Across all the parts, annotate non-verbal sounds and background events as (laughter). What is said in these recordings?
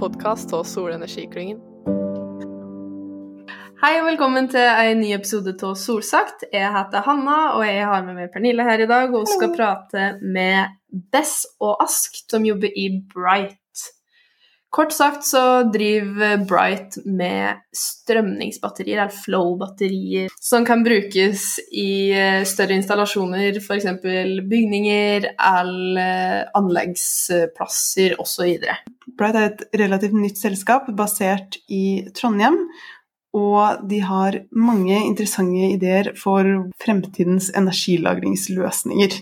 podkast av Solenergiklyngen. Hei og velkommen til en ny episode av Solsagt. Jeg heter Hanna, og jeg har med meg Pernille her i dag og skal prate med Bess og Ask, som jobber i Bright. Kort sagt så driver Bright med strømningsbatterier, eller flow-batterier, som kan brukes i eh, større installasjoner, f.eks. bygninger eller anleggsplasser osv. Bright er et relativt nytt selskap basert i Trondheim. Og de har mange interessante ideer for fremtidens energilagringsløsninger.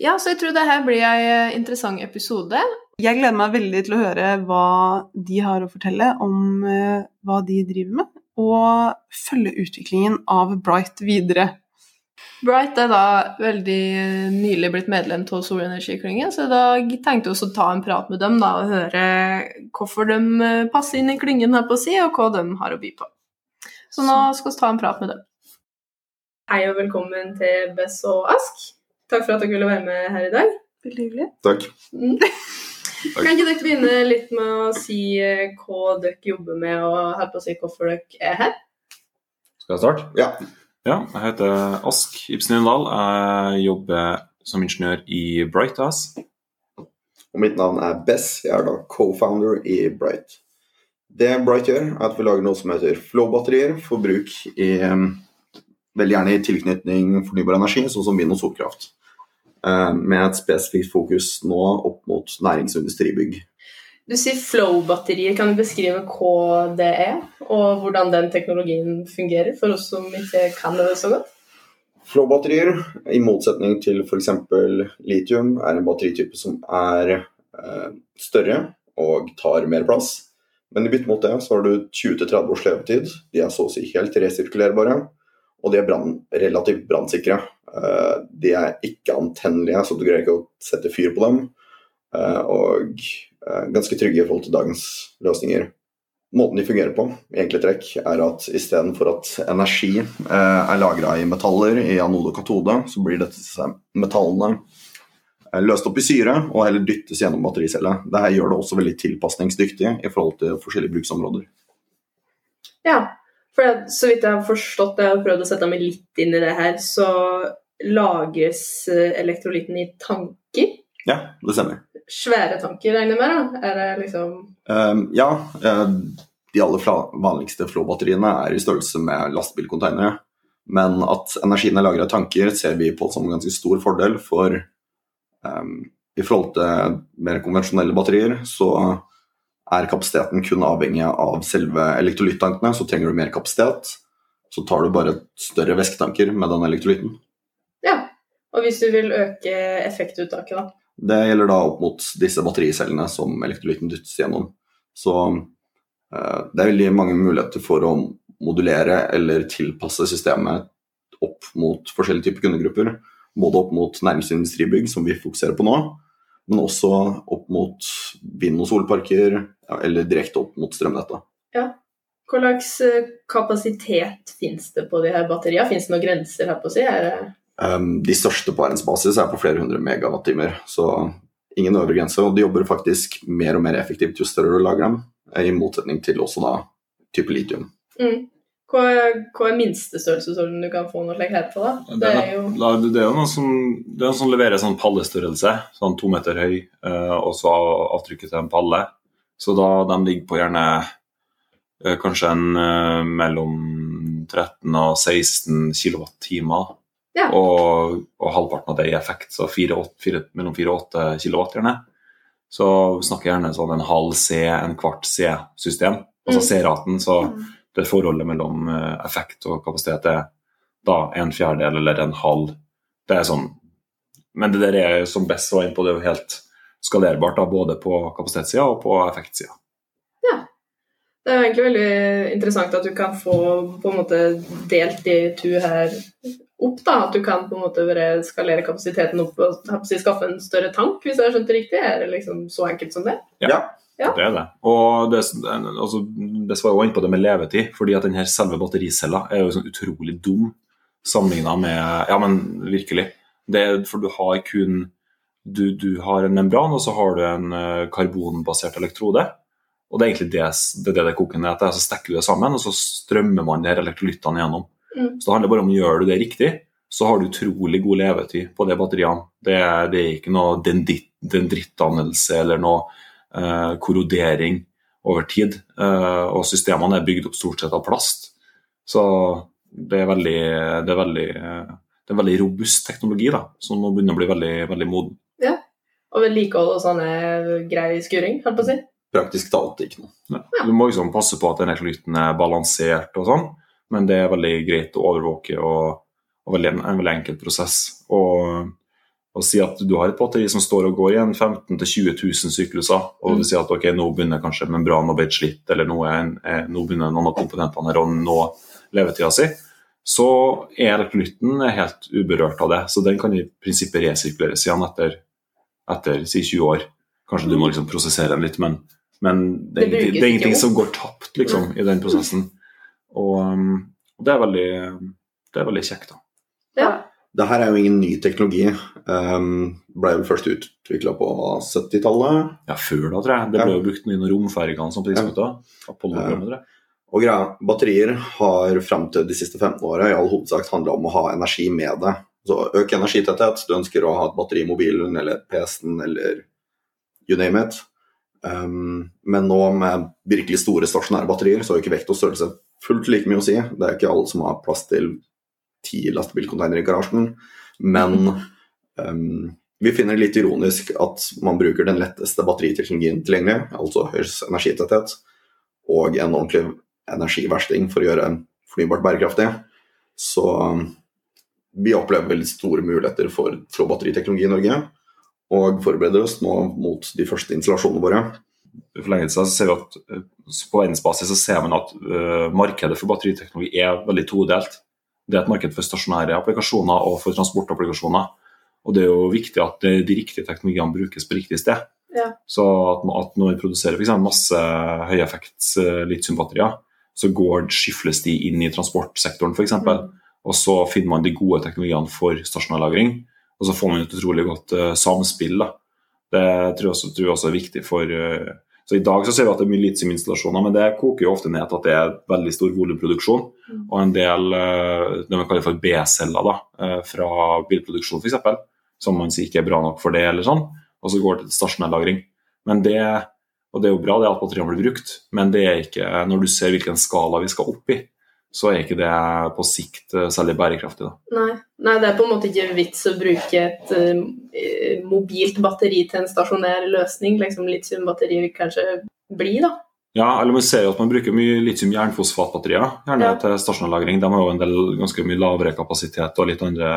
Ja, så jeg tror det her blir en interessant episode. Jeg gleder meg veldig til å høre hva de har å fortelle om eh, hva de driver med, og følge utviklingen av Bright videre. Bright er da veldig nylig blitt medlem av Solenergiklyngen, så da tenkte vi å ta en prat med dem da, og høre hvorfor de eh, passer inn i klyngen, her på si, og hva de har å by på. Så nå skal vi ta en prat med dem. Hei og velkommen til Bess og Ask. Takk for at dere ville være med her i dag. Veldig hyggelig. Takk. Kan ikke dere begynne litt med å si eh, hva dere jobber med, og holdt på å si hvorfor dere er her? Skal jeg starte? Ja. Ja, jeg heter Ask Ibsen Jøndal. Jeg jobber som ingeniør i Bright AS. Og mitt navn er Bess. Jeg er da co-founder i Bright. Det Bright gjør, er at vi lager noe som heter flow-batterier for bruk i Veldig gjerne i tilknytning fornybar energi, sånn som vind- og solkraft. Eh, med et spesifikt fokus nå opp mot nærings- og industribygg. Du sier flow-batterier. Kan du beskrive hva det er, og hvordan den teknologien fungerer, for oss som ikke kan det så godt? Flow-batterier, i motsetning til f.eks. litium, er en batteritype som er eh, større og tar mer plass. Men i bytte mot det så har du 20-30 års levetid. De er så å si helt resirkulerbare. Og de er brand, relativt brannsikre. Uh, de er ikke antennelige, så du greier ikke å sette fyr på dem. Uh, og uh, ganske trygge i forhold til dagens løsninger. Måten de fungerer på, i enkle trekk, er at istedenfor at energi er lagra i metaller, i anode og katode, så blir disse metallene løst opp i syre og heller dyttes gjennom battericelle. Dette gjør det også veldig tilpasningsdyktig i forhold til forskjellige bruksområder. Ja, for det, så vidt jeg har forstått jeg har prøvd å sette meg litt inn i det her, så lagres elektrolytten i tanker? Ja, det stemmer. Svære tanker, regner jeg med? da? Er det liksom um, Ja. De aller vanligste flow-batteriene er i størrelse med lastebilkonteinere. Men at energien er lagra i tanker, ser vi på som en ganske stor fordel. For um, i forhold til mer konvensjonelle batterier, så er kapasiteten kun avhengig av selve elektrolyttankene, så trenger du mer kapasitet. Så tar du bare større væsketanker med den elektrolytten. Og hvis du vil øke effektuttaket, da? Det gjelder da opp mot disse battericellene som elektrolytten dyttes gjennom. Så uh, det er veldig mange muligheter for å modulere eller tilpasse systemet opp mot forskjellige typer kundegrupper. Både opp mot nærmeste industribygg, som vi fokuserer på nå, men også opp mot vind- og solparker, ja, eller direkte opp mot strømnettet. Ja. Hva slags kapasitet finnes det på de her batteriene? Finnes det noen grenser her på å si? Um, de største på verdensbasis er på flere hundre megawattimer, så ingen øvre grense. Og de jobber faktisk mer og mer effektivt jo større du lager dem, i motsetning til også da type litium. Mm. Hva, hva er minstestørrelsesorden du kan få noe slikt på? da? Det er, jo... det er jo noe som, det er noe som leverer sånn pallestørrelse, sånn to meter høy, og så avtrykket til en palle. Så da de ligger på gjerne kanskje en mellom 13 og 16 kWt. Ja. Og, og, halvparten av det i effekt, så 4, 8, 4, mellom 4 og 8 kW gjerne. Så snakker jeg gjerne sånn en halv C, en kvart C-system. Altså Mm. C-raten. Så det forholdet mellom effekt og kapasitet er da en fjerdedel eller en halv. Det er sånn Men det der er som best var inne på, det er jo helt skalerbart, da, både på kapasitetssida og på effektsida. Ja. Det er jo egentlig veldig interessant at du kan få på en måte delt de to her opp. da, At du kan på en måte bare skalere kapasiteten opp og skaffe en større tank, hvis jeg har skjønt det riktig? Er det liksom så enkelt som det? Ja. Ja. Det er det. Og det, altså, det svarer jo inn på det med levetid, fordi at denne selve battericella er jo sånn utrolig dum sammenligna med Ja, men virkelig. Det er, for du har kun du, du har en membran, og så har du en uh, karbonbasert elektrode. Og det er egentlig det det, er det, det koker ned til. Så stekker du det sammen, og så strømmer man de her elektrolyttene gjennom. Mm. Så det handler bare om gjør du det riktig, så har du utrolig god levetid på de batteriene. Det, det er ikke noe dendrittdannelse eller noe eh, korrodering over tid. Eh, og systemene er bygd opp stort sett av plast. Så det er veldig, det er veldig, det er veldig robust teknologi da, som nå begynner å bli veldig, veldig moden. Og vedlikehold og sånn er grei skuring, holdt på å si. Praktisk talt ikke noe. Ja. Du må liksom passe på at den klyten er balansert og sånn, men det er veldig greit å overvåke og, og veldig, en veldig enkel prosess. Og, og si at du har et batteri som står og går igjen 15 000-20 000 sykluser, og du sier at ok, nå begynner kanskje membranen å bli slitt, eller nå, en- er, nå begynner noen av komponentene her å nå levetida si, så er elektrolytten helt uberørt av det. Så den kan i prinsippet resirkuleres igjen etter, etter si 20 år. Kanskje du må liksom prosessere den litt, men, men det, er Det det er ingenting som går tapt liksom, i den prosessen. Og, um, og det, er veldig, det er veldig kjekt. da. Ja. Det her er jo ingen ny teknologi. Um, ble vel først utvikla på 70-tallet. Ja, før da, tror jeg. Det ble Ja. jo brukt i noen romfergene som tidspunkt. da. Apollo-programmet, tror jeg. Og greia, Batterier har fram til de siste 15 åra i all hovedsak handla om å ha energi med det. Så Øk energitetthet. Du ønsker å ha et batteri i mobilen eller PC-en eller you name it. Um, men nå med virkelig store stasjonære batterier, så har jo ikke vekt og størrelse fullt like mye å si. Det er ikke alle som har plass til ti lastebilcontainere i garasjen. Men um, vi finner det litt ironisk at man bruker den letteste batteriteknologien tilgjengelig, altså høyest energitetthet, og en ordentlig energiversting for å gjøre fornybart bærekraftig. Så um, vi opplever veldig store muligheter for trådbatteriteknologi i Norge, og forbereder oss nå mot de første installasjonene våre. I forlengelse så ser vi at eh, på verdensbasis så ser man at eh, markedet for batteriteknologi er veldig todelt. Det er et marked for stasjonære applikasjoner og for transportapplikasjoner. Og det er jo viktig at de, de riktige teknologiene brukes på riktig sted. Ja. Så at, at når vi produserer f.eks. masse høyeffekts eh, litiumbatterier, så går, skyfles de inn i transportsektoren f.eks. Mm. Og så finner man de gode teknologiene for stasjonærlagring. Og så får man et utrolig godt uh, samspill. Da. Det tror jeg, også, tror jeg også er viktig for uh, Så I dag så ser vi at det er mye litiuminstallasjoner, men det koker jo ofte ned til at det er veldig stor volumproduksjon. Mm. Og en del uh, det man kaller for B-celler da, fra bilproduksjon f.eks., som man sier ikke er bra nok for det, eller sånn, og så går det til stasjonell lagring. Men det, og det er jo bra det at batteriene blir brukt, men det er ikke, når du ser hvilken skala vi skal opp i, så er ikke det på sikt eh, særlig bærekraftig. Nei. Nei, det er på en måte ikke vits å bruke et uh, mobilt batteri til en stasjonær løsning, liksom litiumbatteri vil kanskje bli, da. Ja, eller man ser jo at man bruker mye litium-jernfosfatbatterier gjerne Ja. til stasjonær lagring. De har jo en del ganske mye lavere kapasitet og litt andre,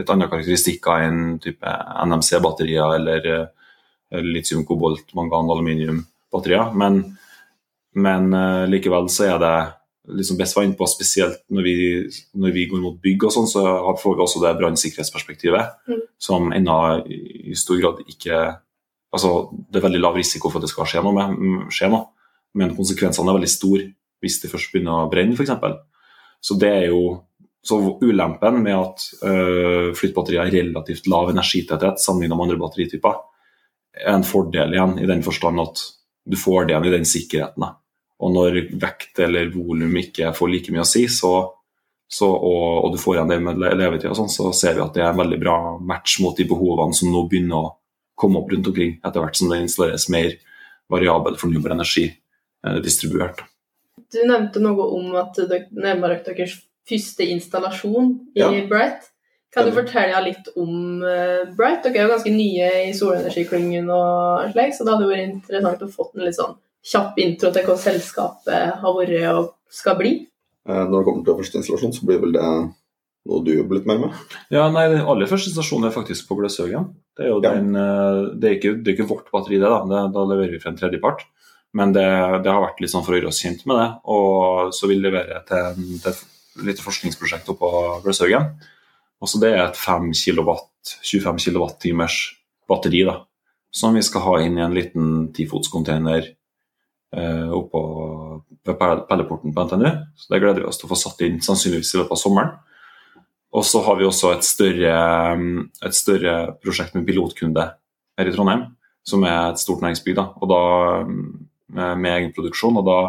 litt andre karakteristikker enn type NMC-batterier eller eh, litium-kobolt, mangan, aluminium-batterier. Men, men likevel så er det liksom best var inne på, spesielt når vi, når vi går mot bygg og sånn, så får vi også det brannsikkerhetsperspektivet, Mm. som ennå i stor grad ikke Altså, det er veldig lav risiko for at det skal skje noe, med, mm, skje noe men konsekvensene er veldig store hvis det først begynner å brenne, f.eks. Så det er jo så ulempen med at øh, flyttbatterier har relativt lav energitetthet sammenlignet med andre batterityper, er en fordel igjen i den forstand at du får det igjen i den sikkerheten. da. Og når vekt eller volum ikke får like mye å si, så, så, og, og du får igjen det med le- levetid, og sånn, så ser vi at det er en veldig bra match mot de behovene som nå begynner å komme opp rundt omkring, etter hvert som det installeres mer variabel fornybar energi eh, distribuert. Du nevnte noe om at dere nærmer dere deres første installasjon i Ja. Bright. Kan du fortelle litt om eh, Bright? Dere er jo ganske nye i solenergiklyngen og slik, så det hadde vært interessant å få en litt sånn kjapp intro til hva selskapet har vært og skal bli. Eh, Når det kommer til første installasjon, så blir vel det noe du jobber litt mer med? Ja, nei, Den aller første stasjonen er faktisk på Gløshaugen. Det er jo Ja. den, eh, det er ikke, det er ikke vårt batteri, det. Da det, Da leverer vi fra en tredjepart. Men det, det har vært litt sånn for å gjøre oss kjent med det. Og så vil vi levere til, til et lite forskningsprosjekt oppe på Gløshaugen. Og så Det er et 5 kilowatt, 25 kWt batteri da, som vi skal ha inn i en liten tifotscontainer oppå ved pelleporten på NTNU. Så Det gleder vi oss til å få satt inn sannsynligvis i løpet av sommeren. Og så har vi også et større, et større prosjekt med pilotkunde her i Trondheim, som er et stort næringsbygg. Da. Og da mm, med, egenproduksjon. egen produksjon. og da,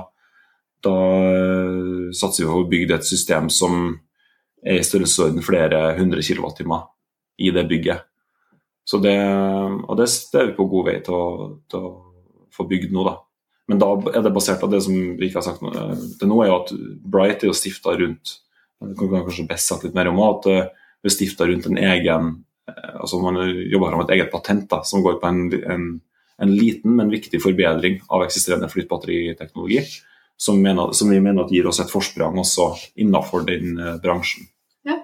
da eh, satser vi på å bygge et system som er i størrelsesorden flere hundre kilowattimer i det bygget. Så det, og det, det er vi på god vei til å, til å få bygd nå, da. Men da er det basert på det som vi ikke har sagt til nå, er jo at Bright er jo stifta rundt det kan kanskje best sagt litt mer om at det er stifta rundt en egen eh, altså Man jobber fram et eget patent da, som går på en, en, en, liten, men viktig forbedring av eksisterende flytbatteriteknologi. Som, mener, som, vi mener gir oss et forsprang også innenfor den uh, bransjen. Ja.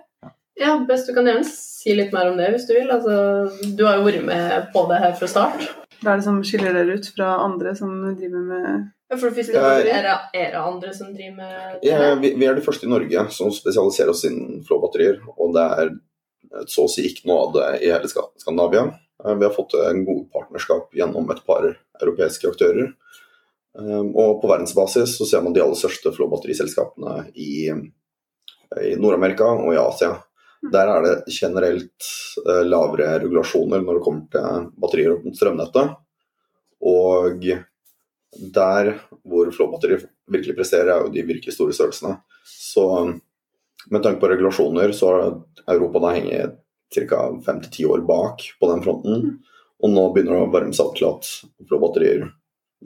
ja, best du kan gjerne si litt mer om det hvis du vil. Altså, du har jo vært med på det her fra start. Hva er det som skiller dere ut fra andre som driver med ja, for det er, det, er det andre som driver med det? Ja, vi, vi, er de første i Norge som spesialiserer oss innen flåbatterier. Og det er så å si ikke noe av det i hele Skandinavia. Eh, vi har fått en god partnerskap gjennom et par europeiske aktører. Eh, og på verdensbasis så ser man de aller største flåbatteriselskapene i, i Nord-Amerika og i Asia. Der er det generelt eh, lavere regulasjoner når det kommer til batterier opp mot strømnettet. Og der hvor flåbatterier virkelig presterer, er jo de virkelig store størrelsene. Så med tanke på regulasjoner, så har Europa da hengt ca. fem til ti år bak på den fronten. Og nå begynner det å varme seg opp til at flåbatterier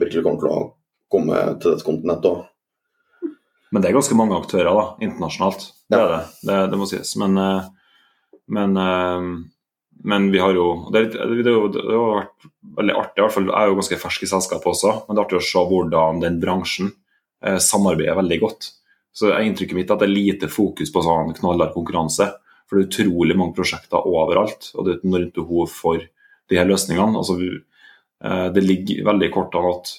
virkelig kommer til å komme til dette kontinentet. Men det er ganske mange aktører da, internasjonalt. Det er det, det, det må sies. Men, eh, men, eh, men, vi har jo det, har vært veldig artig. I hvert fall, Jeg er jo ganske fersk i selskapet også, men det er artig å se hvordan den bransjen eh, samarbeider veldig godt. Så er Inntrykket mitt er at det er lite fokus på sånn knallhard konkurranse. For det er utrolig mange prosjekter overalt, og det er et enormt behov for de her løsningene. Altså, det ligger veldig kort an at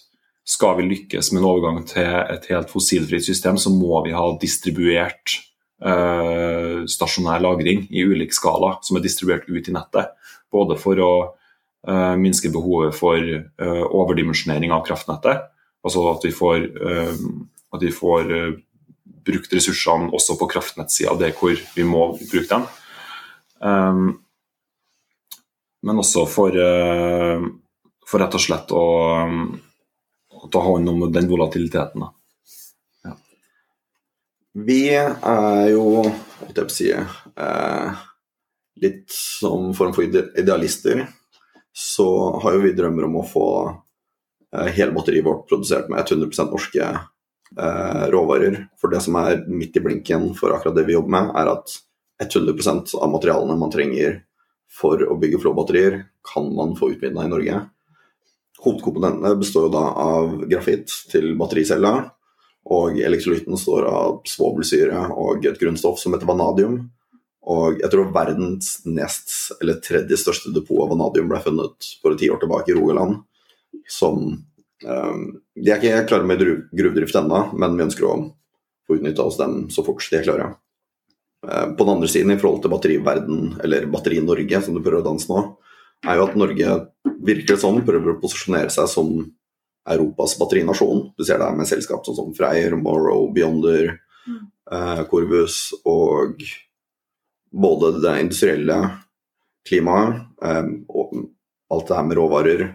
skal vi lykkes med en overgang til et helt fossilfritt system, så må vi ha distribuert eh, stasjonær lagring i ulik skala, som er distribuert ut i nettet. Både for å eh, minske behovet for eh, overdimensjonering av kraftnettet, altså at vi får, at vi får brukt ressursene også på kraftnettsida, det hvor vi må bruke dem. Um, men også for, for rett og slett å å ta hånd om den volatiliteten. Ja. Vi er jo jeg si, eh, litt som form for idealister. Så har jo vi drømmer om å få eh, hele batteriet vårt produsert med 100 norske eh, råvarer. For det som er midt i blinken for akkurat det vi jobber med, er at 100% av materialene man trenger for å bygge flåbatterier, kan man få utvinna i Norge. Hovedkomponentene består da av grafitt til battericella, og elektrolytten står av svovelsyre og et grunnstoff som heter vanadium. Og jeg tror verdens nest eller tredje største depot av vanadium ble funnet for ti år tilbake i Rogaland. Som um, De er ikke klare med gruvedrift ennå, men vi ønsker å få utnytta oss dem så fort de er klare. Uh, på den andre siden, i forhold til batteriverden, eller Batteri-Norge, som du prøver å danse nå, er jo at Norge virker sånn prøver å posisjonere seg som Europas batterinasjon. Du ser det her med selskap sånn som Freyr, Morrow, Beyonder, mm. eh, Corvus og både det industrielle klimaet eh, og alt det her med råvarer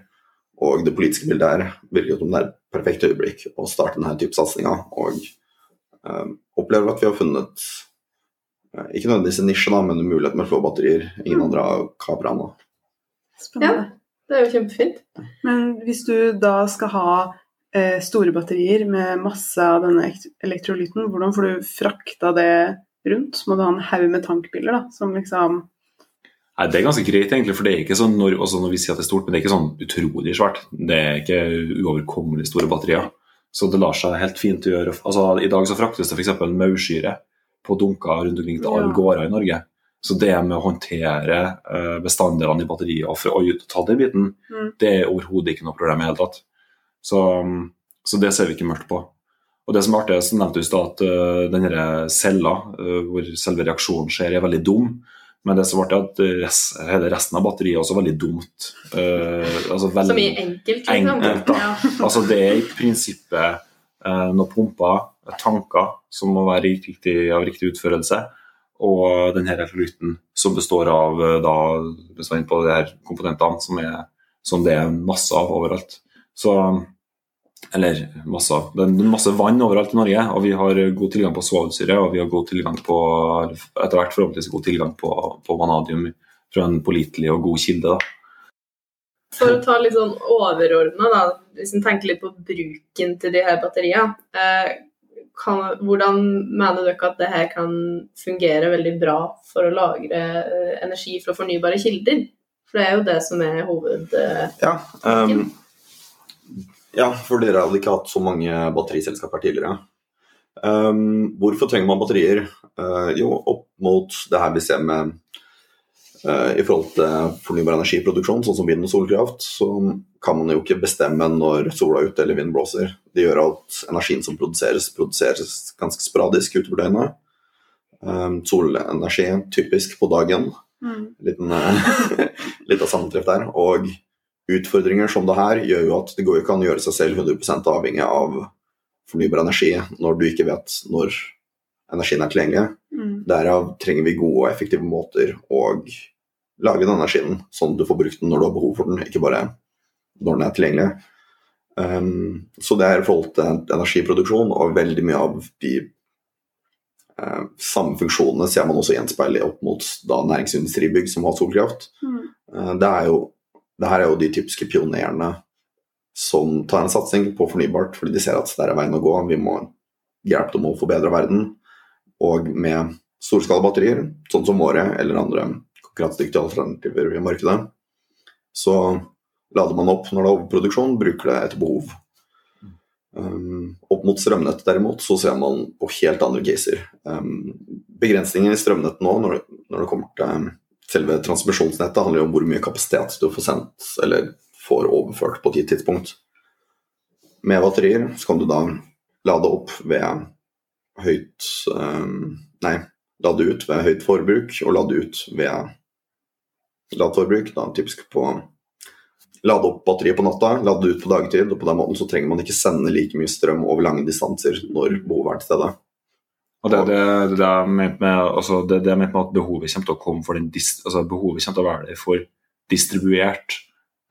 og det politiske bildet her virker som det er et perfekt øyeblikk å starte denne type satsinga. Og eh, opplever at vi har funnet eh, ikke nødvendigvis en nisje, da, men en mulighet med flåbatterier ingen andre har kapra ennå. Spennende. Ja, det er jo kjempefint. Men hvis du da skal ha eh, store batterier med masse av denne elektrolyten, hvordan får du frakta det rundt? Må du ha en haug med tankbiler da, som liksom Nei, Det er ganske greit, egentlig, for det er ikke sånn når, altså når, vi sier at det er stort, men det er ikke sånn utrolig svært. Det er ikke uoverkommelig store batterier. Så det lar seg helt fint gjøre. Altså, I dag så fraktes det f.eks. maursyre på dunker rundt omkring til alle ja. gårder i Norge. Så det med å håndtere uh, bestanddelene i batteriet og for å ta den biten, mm. det er overhodet ikke noe problem i det hele tatt. Så, så, det ser vi ikke mørkt på. Og det som er artig, så nevnte du at uh, denne cella, uh, hvor selve reaksjonen skjer, er veldig dum. Men det som er artig, at rest, hele resten av batteriet er også veldig dumt. Altså veldig, som i enkelt? Liksom. enkelt. Ja. (laughs) altså det er i prinsippet noen pumper, tanker, som må være riktig, av riktig utførelse og denne elektrolytten som består av eh, da, på de her komponentene som, er, som, det er masse av overalt. Så, Eller masse, det er masse vann overalt i Norge, og vi har god tilgang på svovelsyre. Og vi har god tilgang på, etter hvert forhåpentligvis god tilgang på, på vanadium fra en pålitelig og god kilde. da. For å ta litt sånn overordna, hvis en tenker litt på bruken til de her batteriene. Eh, kan, hvordan mener dere at det her kan fungere veldig bra for å lagre eh, energi fra fornybare kilder? For det er jo det som er hoved... Eh, Ja, um, ja, for dere hadde ikke hatt så mange batteriselskaper tidligere. Um, hvorfor trenger man batterier? Uh, jo, opp mot det her vi ser med i forhold til fornybar energiproduksjon, sånn som vind- og solkraft, så kan man jo ikke bestemme når sola er ute eller vinden blåser. Det gjør at energien som produseres, produseres ganske sporadisk utover døgnet. Um, solenergi typisk på dagen. Mm. Liten, eh, (laughs) litt av sammentreff der. Og utfordringer som det her gjør jo at det går ikke an å gjøre seg selv 100% avhengig av fornybar energi når du ikke vet når energien er tilgjengelig. Mm. Derav trenger vi gode og effektive måter å lage den energien, sånn at du får brukt den når du har behov for den, ikke bare når den er tilgjengelig. Um, så det er i forhold til energiproduksjon, og veldig mye av de uh, samme funksjonene ser man også gjenspeilet opp mot da, næringsindustribygg som har solkraft. Mm. Uh, det, er jo, det her er jo de typiske pionerene som tar en satsing på fornybart, fordi de ser at det er veien å gå. Vi må hjelpe dem å forbedre verden. Og med storskalabatterier, sånn som våre eller andre konkurransedyktige alternativer i markedet, så lader man opp når det er overproduksjon, bruker det etter behov. Um, opp mot strømnettet derimot, så ser man på helt andre caser. Um, begrensningen i strømnettet nå, når det, når det kommer til selve transmisjonsnettet, handler jo om hvor mye kapasitet du får sendt eller får overført på et gitt tidspunkt. Med batterier så kan du da lade opp ved høyt um, Nei, lade ut ved høyt forbruk, og lade ut ved lavt forbruk. Da typisk på lade opp batteriet på natta, lade ut på dagtid. og På den måten så trenger man ikke sende like mye strøm over lange distanser når behovet er til stede. Og det er det, det, jeg mente med, altså det, det med at behovet kommer til å komme for den altså behovet kommer til å være der for distribuert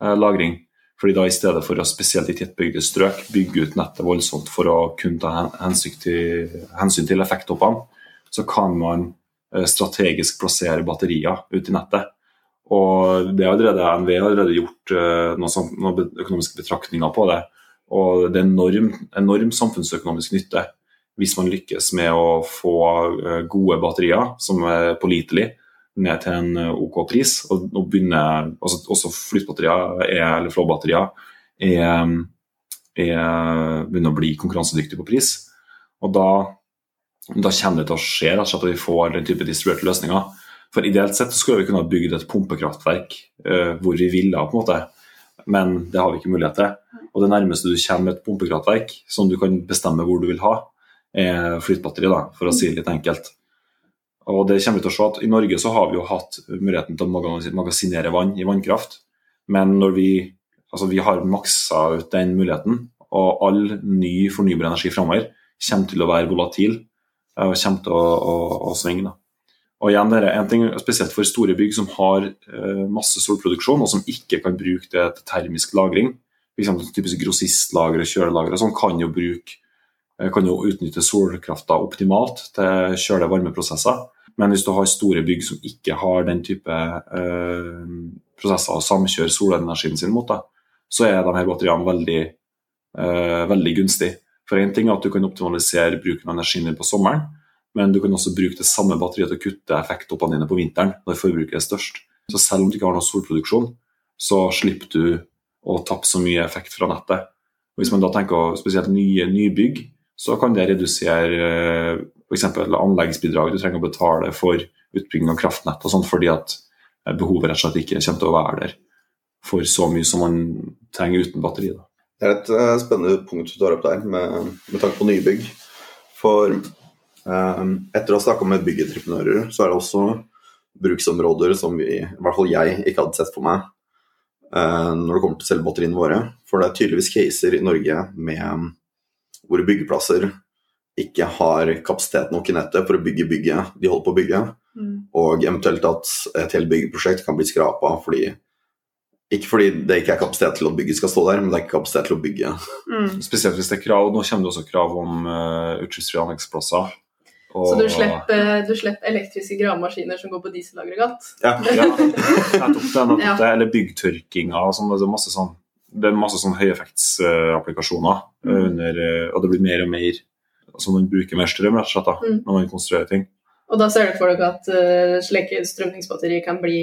eh, lagring. Fordi da i stedet for å spesielt i tettbygde strøk bygge ut nettet voldsomt for å kunne ta hensyn til, hensyn så kan man eh, strategisk plassere batterier ut i nettet. Og det er allerede, NVE har allerede gjort eh, noen, sånn- noen økonomiske betraktninger på det. Og det er enorm, enorm samfunnsøkonomisk nytte hvis man lykkes med å få eh, gode batterier som er pålitelige ned til en eh, OK pris. Og, og begynner, altså, også flytbatterier er, eller flåbatterier er, er, begynner å bli konkurransedyktige på pris. Og da, da kommer det til å skje at vi får den type distribuerte løsninger. For ideelt sett skulle vi kunne ha bygd et pumpekraftverk uh, hvor vi ville, på en måte. Men det har vi ikke mulighet til. Og det nærmeste du kommer et pumpekraftverk som du kan bestemme hvor du vil ha, er flytbatteri, da, for å si det litt enkelt. Og det kommer vi til å se at I Norge så har vi jo hatt muligheten til å magasinere vann i vannkraft. Men når vi, altså vi har maksa ut den muligheten, og all ny fornybar energi framover kommer til å være volatil eh, og kommer til å, å, å svinge. da. Og igjen, det er en ting spesielt for store bygg som har eh, masse solproduksjon, og som ikke kan bruke det til termisk lagring. F.eks. typisk grossistlagre, kjølelagre, som kan jo bruke eh, kan jo utnytte solkrafta optimalt til kjøle og varmeprosesser. Men hvis du har store bygg som ikke har den type eh, prosesser å samkjøre solenergien sin mot, da, så er de her batteriene veldig, eh, veldig gunstig. For én ting er at du kan optimalisere bruken av energien din på sommeren, men du kan også bruke det samme batteriet til å kutte effekttoppene dine på vinteren når forbruket er størst. Så selv om du ikke har noe solproduksjon, så slipper du å tappe så mye effekt fra nettet. Og hvis man da tenker spesielt nye nybygg, så kan det redusere f.eks. anleggsbidrag du trenger å betale for utbygging av kraftnett og sånn, fordi at eh, behovet rett og slett ikke kommer til å være der for så mye som man trenger uten batteri. Da. Det er et eh, spennende punkt du tar opp der, med, med tanke på nybygg. For eh, etter å ha snakka med byggentreprenører, så er det også bruksområder som vi, i hvert fall jeg, ikke hadde sett for meg eh, når det kommer til selve batteriene våre. For det er tydeligvis caser i Norge med hvor byggeplasser ikke har kapasitet nok i nettet for å bygge bygget de holder på å bygge. Mm. Og eventuelt at et helt byggeprosjekt kan bli skrapa fordi Ikke fordi det ikke er kapasitet til at bygget skal stå der, men det er ikke kapasitet til å bygge. Mm. Spesielt hvis det er krav. Nå kommer det også krav om uh, utslippsfrie anleggsplasser. Og- Så du slipper, du slipper elektriske gravemaskiner som går på dieselaggregat? Ja. (laughs) Ja, nettopp det. Nettopp Ja. det. Eller byggtørkinga. og Sånn, det er masse sånn det er masse sånn høyeffektsapplikasjoner, Mm. eh, under, eh, og det blir mer og mer altså Man bruker mer strøm rett og slett da, Mm. når man konstruerer ting. Og da ser dere for dere at uh, slike strømningsbatterier kan bli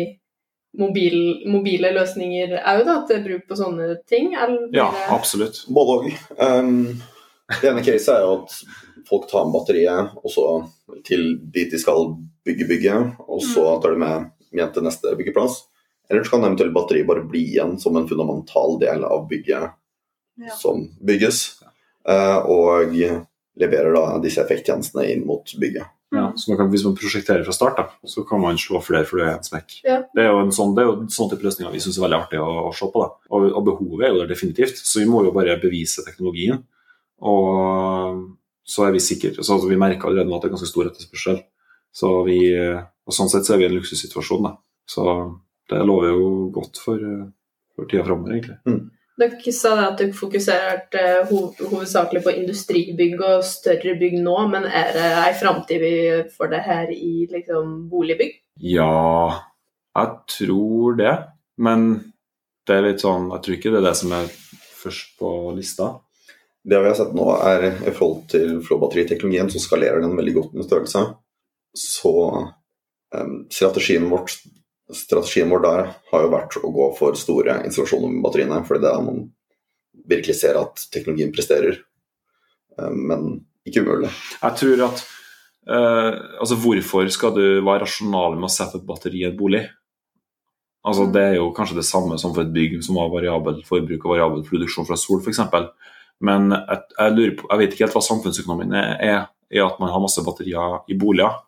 mobil, mobile løsninger òg, da? Til bruk på sånne ting? Eller Ja, absolutt. Både òg. Um, det ene caset er jo at folk tar med batteriet og så til dit de skal bygge bygget, og så tar de med igjen til neste byggeplass. Eller så kan eventuelt batteriet bare bli igjen som en fundamental del av bygget Ja. som bygges, Uh, og leverer da disse effekttjenestene inn mot bygget. Ja, så man kan, hvis man prosjekterer fra start, da, så kan man slå flere fluer i én smekk. Ja. Det er jo en sånn, det er jo en sånn type løsninger vi syns er veldig artig å, å se på. Da. Og, og behovet er jo der definitivt, så vi må jo bare bevise teknologien. Og så er vi sikre. Så altså, vi merker allerede nå at det er ganske stor etterspørsel. Så vi, og sånn sett så er vi i en luksussituasjon. Da. Så det lover jo godt for, for tida framover, egentlig. Dere sa det at dere fokuserte hovedsakelig på industribygg og større bygg nå, men er det ei framtid vi får det her i liksom, boligbygg? Ja, jeg tror det. Men det er litt sånn Jeg tror ikke det er det som er først på lista. Det vi har sett nå, er i forhold til flåbatteriteknologien, så skalerer den veldig godt med størrelse. Så em, strategien, vårt, strategien vår der har jo vært å gå for store installasjoner med batteriene, fordi det er man virkelig ser at teknologien presterer. Men ikke umulig. Jeg tror at uh, altså Hvorfor skal du være rasjonal med å sette et batteri i et bolig? Altså Det er jo kanskje det samme som for et bygg som har variabel forbruk og variabel produksjon fra sol f.eks. Men jeg, jeg, lurer på, jeg vet ikke helt hva samfunnsøkonomien er, er i at man har masse batterier i boliger.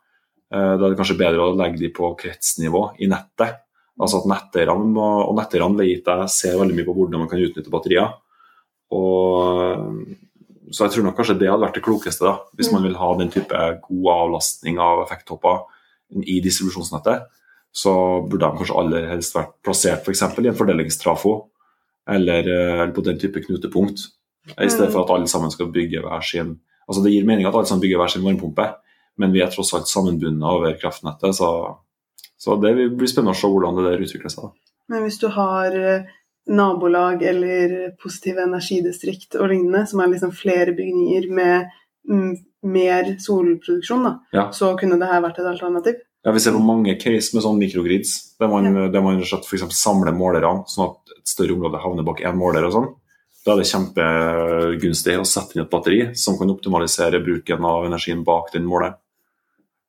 Eh, Da er det kanskje bedre å legge de på kretsnivå i nettet. Altså at netteierne og netteierne vet jeg ser veldig mye på hvordan man kan utnytte batterier. Og, så jeg tror nok kanskje det hadde vært det klokeste, da, hvis man vil ha den type god avlastning av effekttopper i distribusjonsnettet. Så burde de kanskje aller helst vært plassert f.eks. For i en fordelingstrafo eller, eh, eller på den type knutepunkt. I stedet for at alle sammen skal bygge hver sin Altså Det gir mening at alle sammen bygger hver sin varmepumpe, men vi er tross alt sammenbundet over kraftnettet. Så, så det blir spennende å se hvordan det der utvikler seg. Men hvis du har eh, nabolag eller positive energidistrikt og lignende, som er liksom flere bygninger med mm, mer solproduksjon, da, Ja. så kunne det her vært et alternativ. Ja, Vi ser på mange case med sånn mikrogrids, der man, der man for samler målerne, sånn at et større område havner bak én måler. og sånn. Da er det kjempegunstig å sette inn et batteri som kan optimalisere bruken av energien bak den måleren.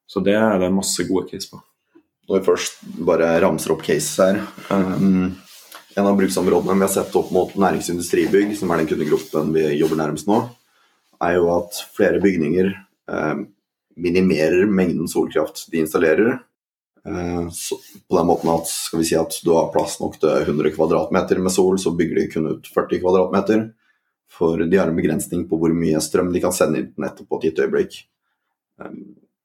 Så det er det masse gode case på. Når vi først bare ramser opp cases her um, En av bruksområdene vi har sett opp mot næringsindustribygg, som er den kundegruppen vi jobber nærmest nå, er jo at flere bygninger um, minimerer mengden solkraft de installerer. Uh, så på den måten at skal vi si at du har plass nok til 100 kvadratmeter med sol, så bygger de kun ut 40 kvadratmeter. For de har en begrensning på hvor mye strøm de kan sende inn på nettet på et gitt øyeblikk.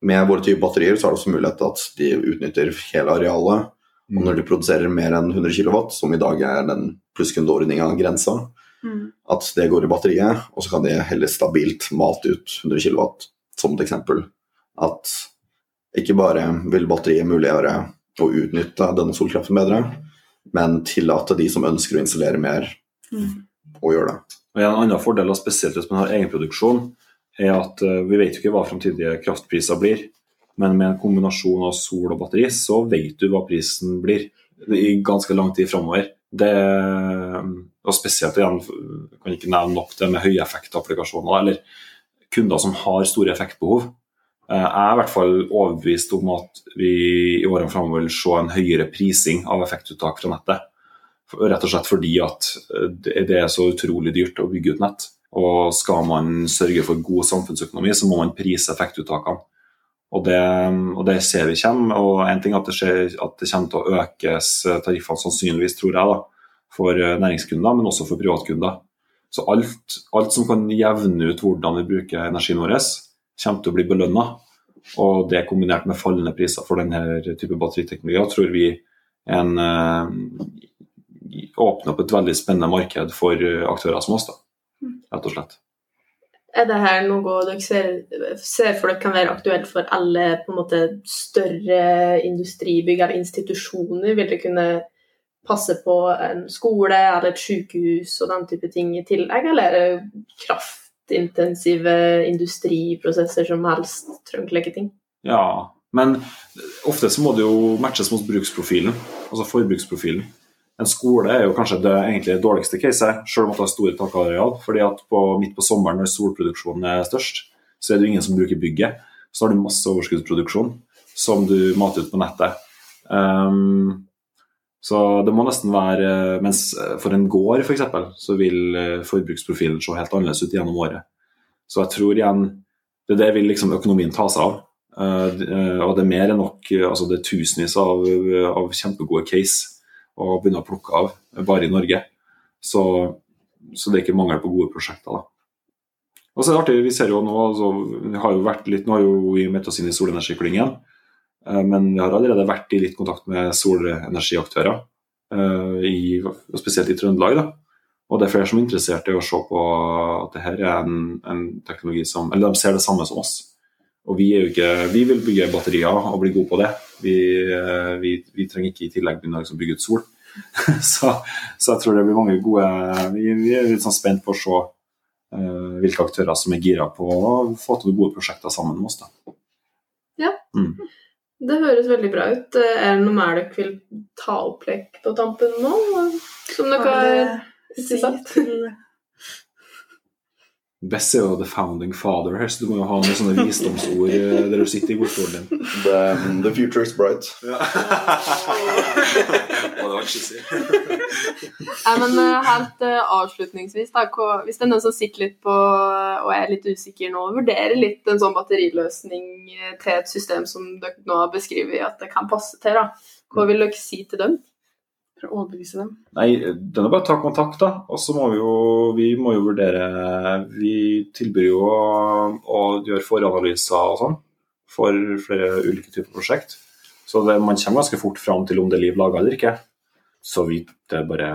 Med våre type batterier så er det også mulighet til at de utnytter hele arealet. Og når de produserer mer enn 100 kW, som i dag er den plusskundeordninga grensa, at det går i batteriet, og så kan de heller stabilt mate ut 100 kW, som et eksempel. At ikke bare vil batteriet muliggjøre å utnytte denne solkraften bedre, men tillate de som ønsker å installere mer, å gjøre det. Og En annen fordel, spesielt hvis man har egenproduksjon, er at eh, vi vet jo ikke hva framtidige kraftpriser blir. Men med en kombinasjon av sol og batteri, så vet du hva prisen blir i ganske lang tid framover. Og spesielt igjen, kan ikke nevne nok det med høyeffektapplikasjoner, eller kunder som har store effektbehov. Eh, Jeg er i hvert fall overbevist om at vi i årene framover vil se en høyere prising av effektuttak fra nettet. Rett og slett fordi at eh, det er så utrolig dyrt å bygge ut nett. Og skal man sørge for god samfunnsøkonomi, så må man prise effektuttakene. Og det, og det ser vi kommer. Og en ting er at det, skjer, at det kommer til å økes eh, tariffene sannsynligvis, tror jeg, da, for eh, næringskunder, men også for privatkunder. Så alt, alt som kan jevne ut hvordan vi bruker energien vår, kommer til å bli belønna. Og det kombinert med fallende priser for denne type batteriteknologi, tror vi en, eh, åpner opp et veldig spennende marked for aktører som oss, da. Rett og slett. Er det her noe dere ser, ser for dere kan være aktuelt for alle måte større industribygg eller institusjoner? Vil det kunne passe på en skole eller et sykehus og den type ting i tillegg, eller er det kraftintensive industriprosesser som helst trenger slike ting? Ja, men ofte så må det jo matches mot bruksprofilen, altså forbruksprofilen. En skole er jo kanskje det egentlig dårligste caset, selv om det har store takareal. fordi at på, midt på sommeren når solproduksjonen er størst, så er det jo ingen som bruker bygget. Så har du masse overskuddsproduksjon som du mater ut på nettet. Um, så det må nesten være Mens for en gård f.eks. så vil eh, forbruksprofilen se helt annerledes ut gjennom året. Så jeg tror igjen det er det vil liksom økonomien ta seg av. Uh, og det er mer enn nok altså Det er tusenvis av, av kjempegode case å begynne å plukke av bare i Norge. Så, så det er ikke mangel på gode prosjekter. da. Og så er det artig, vi ser jo nå, altså, vi har jo vært litt, Nå har jo vi meldt oss inn i solenergiklyngen, uh, men vi har allerede vært i litt kontakt med solenergiaktører, uh, i, spesielt i Trøndelag. da. Og det er flere som er interessert i å se på at det her er en, en teknologi som Eller de ser det samme som oss. Og vi, er jo ikke, vi vil bygge batterier og bli gode på det. Vi, vi, vi trenger ikke i tillegg begynne å bygge ut sol. (laughs) så, så, jeg tror det blir mange gode Vi, vi er litt sånn spent på å se uh, hvilke aktører som er gira på å få til gode prosjekter sammen med oss. Da. Ja. Mm. Det høres veldig bra ut. Er det noe mer dere vil ta opp på tampen nå? Som dere har sagt? Bess er jo the founding father her, så du må jo ha noen sånne visdomsord der du sitter i godstolen din. The, the future is bright. Ja. (laughs) det var ikke si. Nei, men eh, helt uh, avslutningsvis, da, hvis det er noen som sitter litt på og er litt usikker nå, vurderer litt en sånn batteriløsning til et system som dere nå har beskrevet at det kan passe til, da. hva vil dere si til dem? For å overbevise dem. Nei, det er bare å ta kontakt, da. Og så må vi jo, vi må jo vurdere Vi tilbyr jo å, å gjøre foranalyser og sånn for flere ulike typer prosjekt. Så det, man kommer ganske fort fram til om det er liv laga eller ikke. Så vi, det, er bare,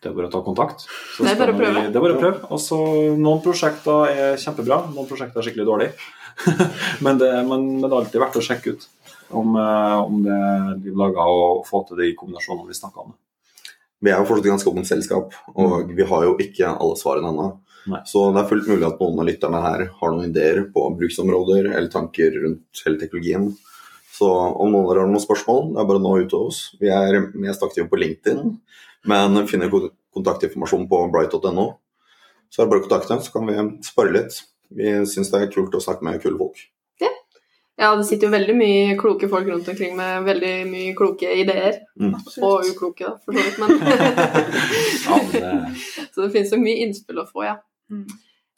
det er bare å ta kontakt. Så Det er bare å prøve. Vi, det er bare å prøve. Og så Noen prosjekter er kjempebra, noen prosjekter er skikkelig dårlige. (laughs) men, det, men, men det er alltid verdt å sjekke ut om, eh, om det blir laga og få til de kombinasjonene vi snakka om. Vi er jo fortsatt et ganske åpent selskap, og vi har jo ikke alle svarene ennå. Så det er fullt mulig at noen av lytterne her har noen ideer på bruksområder eller tanker rundt hele teknologien. Så om noen har noen spørsmål, det er bare å nå ut til oss. Vi er mest aktive på LinkedIn, men finner kontaktinformasjon på bright.no. Så er det bare å kontakte, så kan vi spare litt. Vi syns det er kult å snakke med kule folk. Ja, det sitter jo veldig mye kloke folk rundt omkring med veldig mye kloke ideer. Mm. Og ukloke, da, for så vidt. Men (laughs) Ja, det, (laughs) Så det finnes jo mye innspill å få, ja. Mm.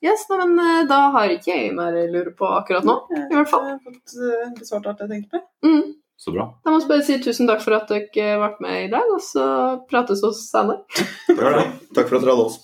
Yes, nei, men eh, Da har ikke jeg mer å lure på akkurat nå. I hvert fall. Jeg har fått eh, besvart alt jeg tenkte på. Mm. så bra. Da må jeg bare si tusen takk for at dere ble med i dag, og så prates vi senere. (laughs) Takk for at dere hadde oss.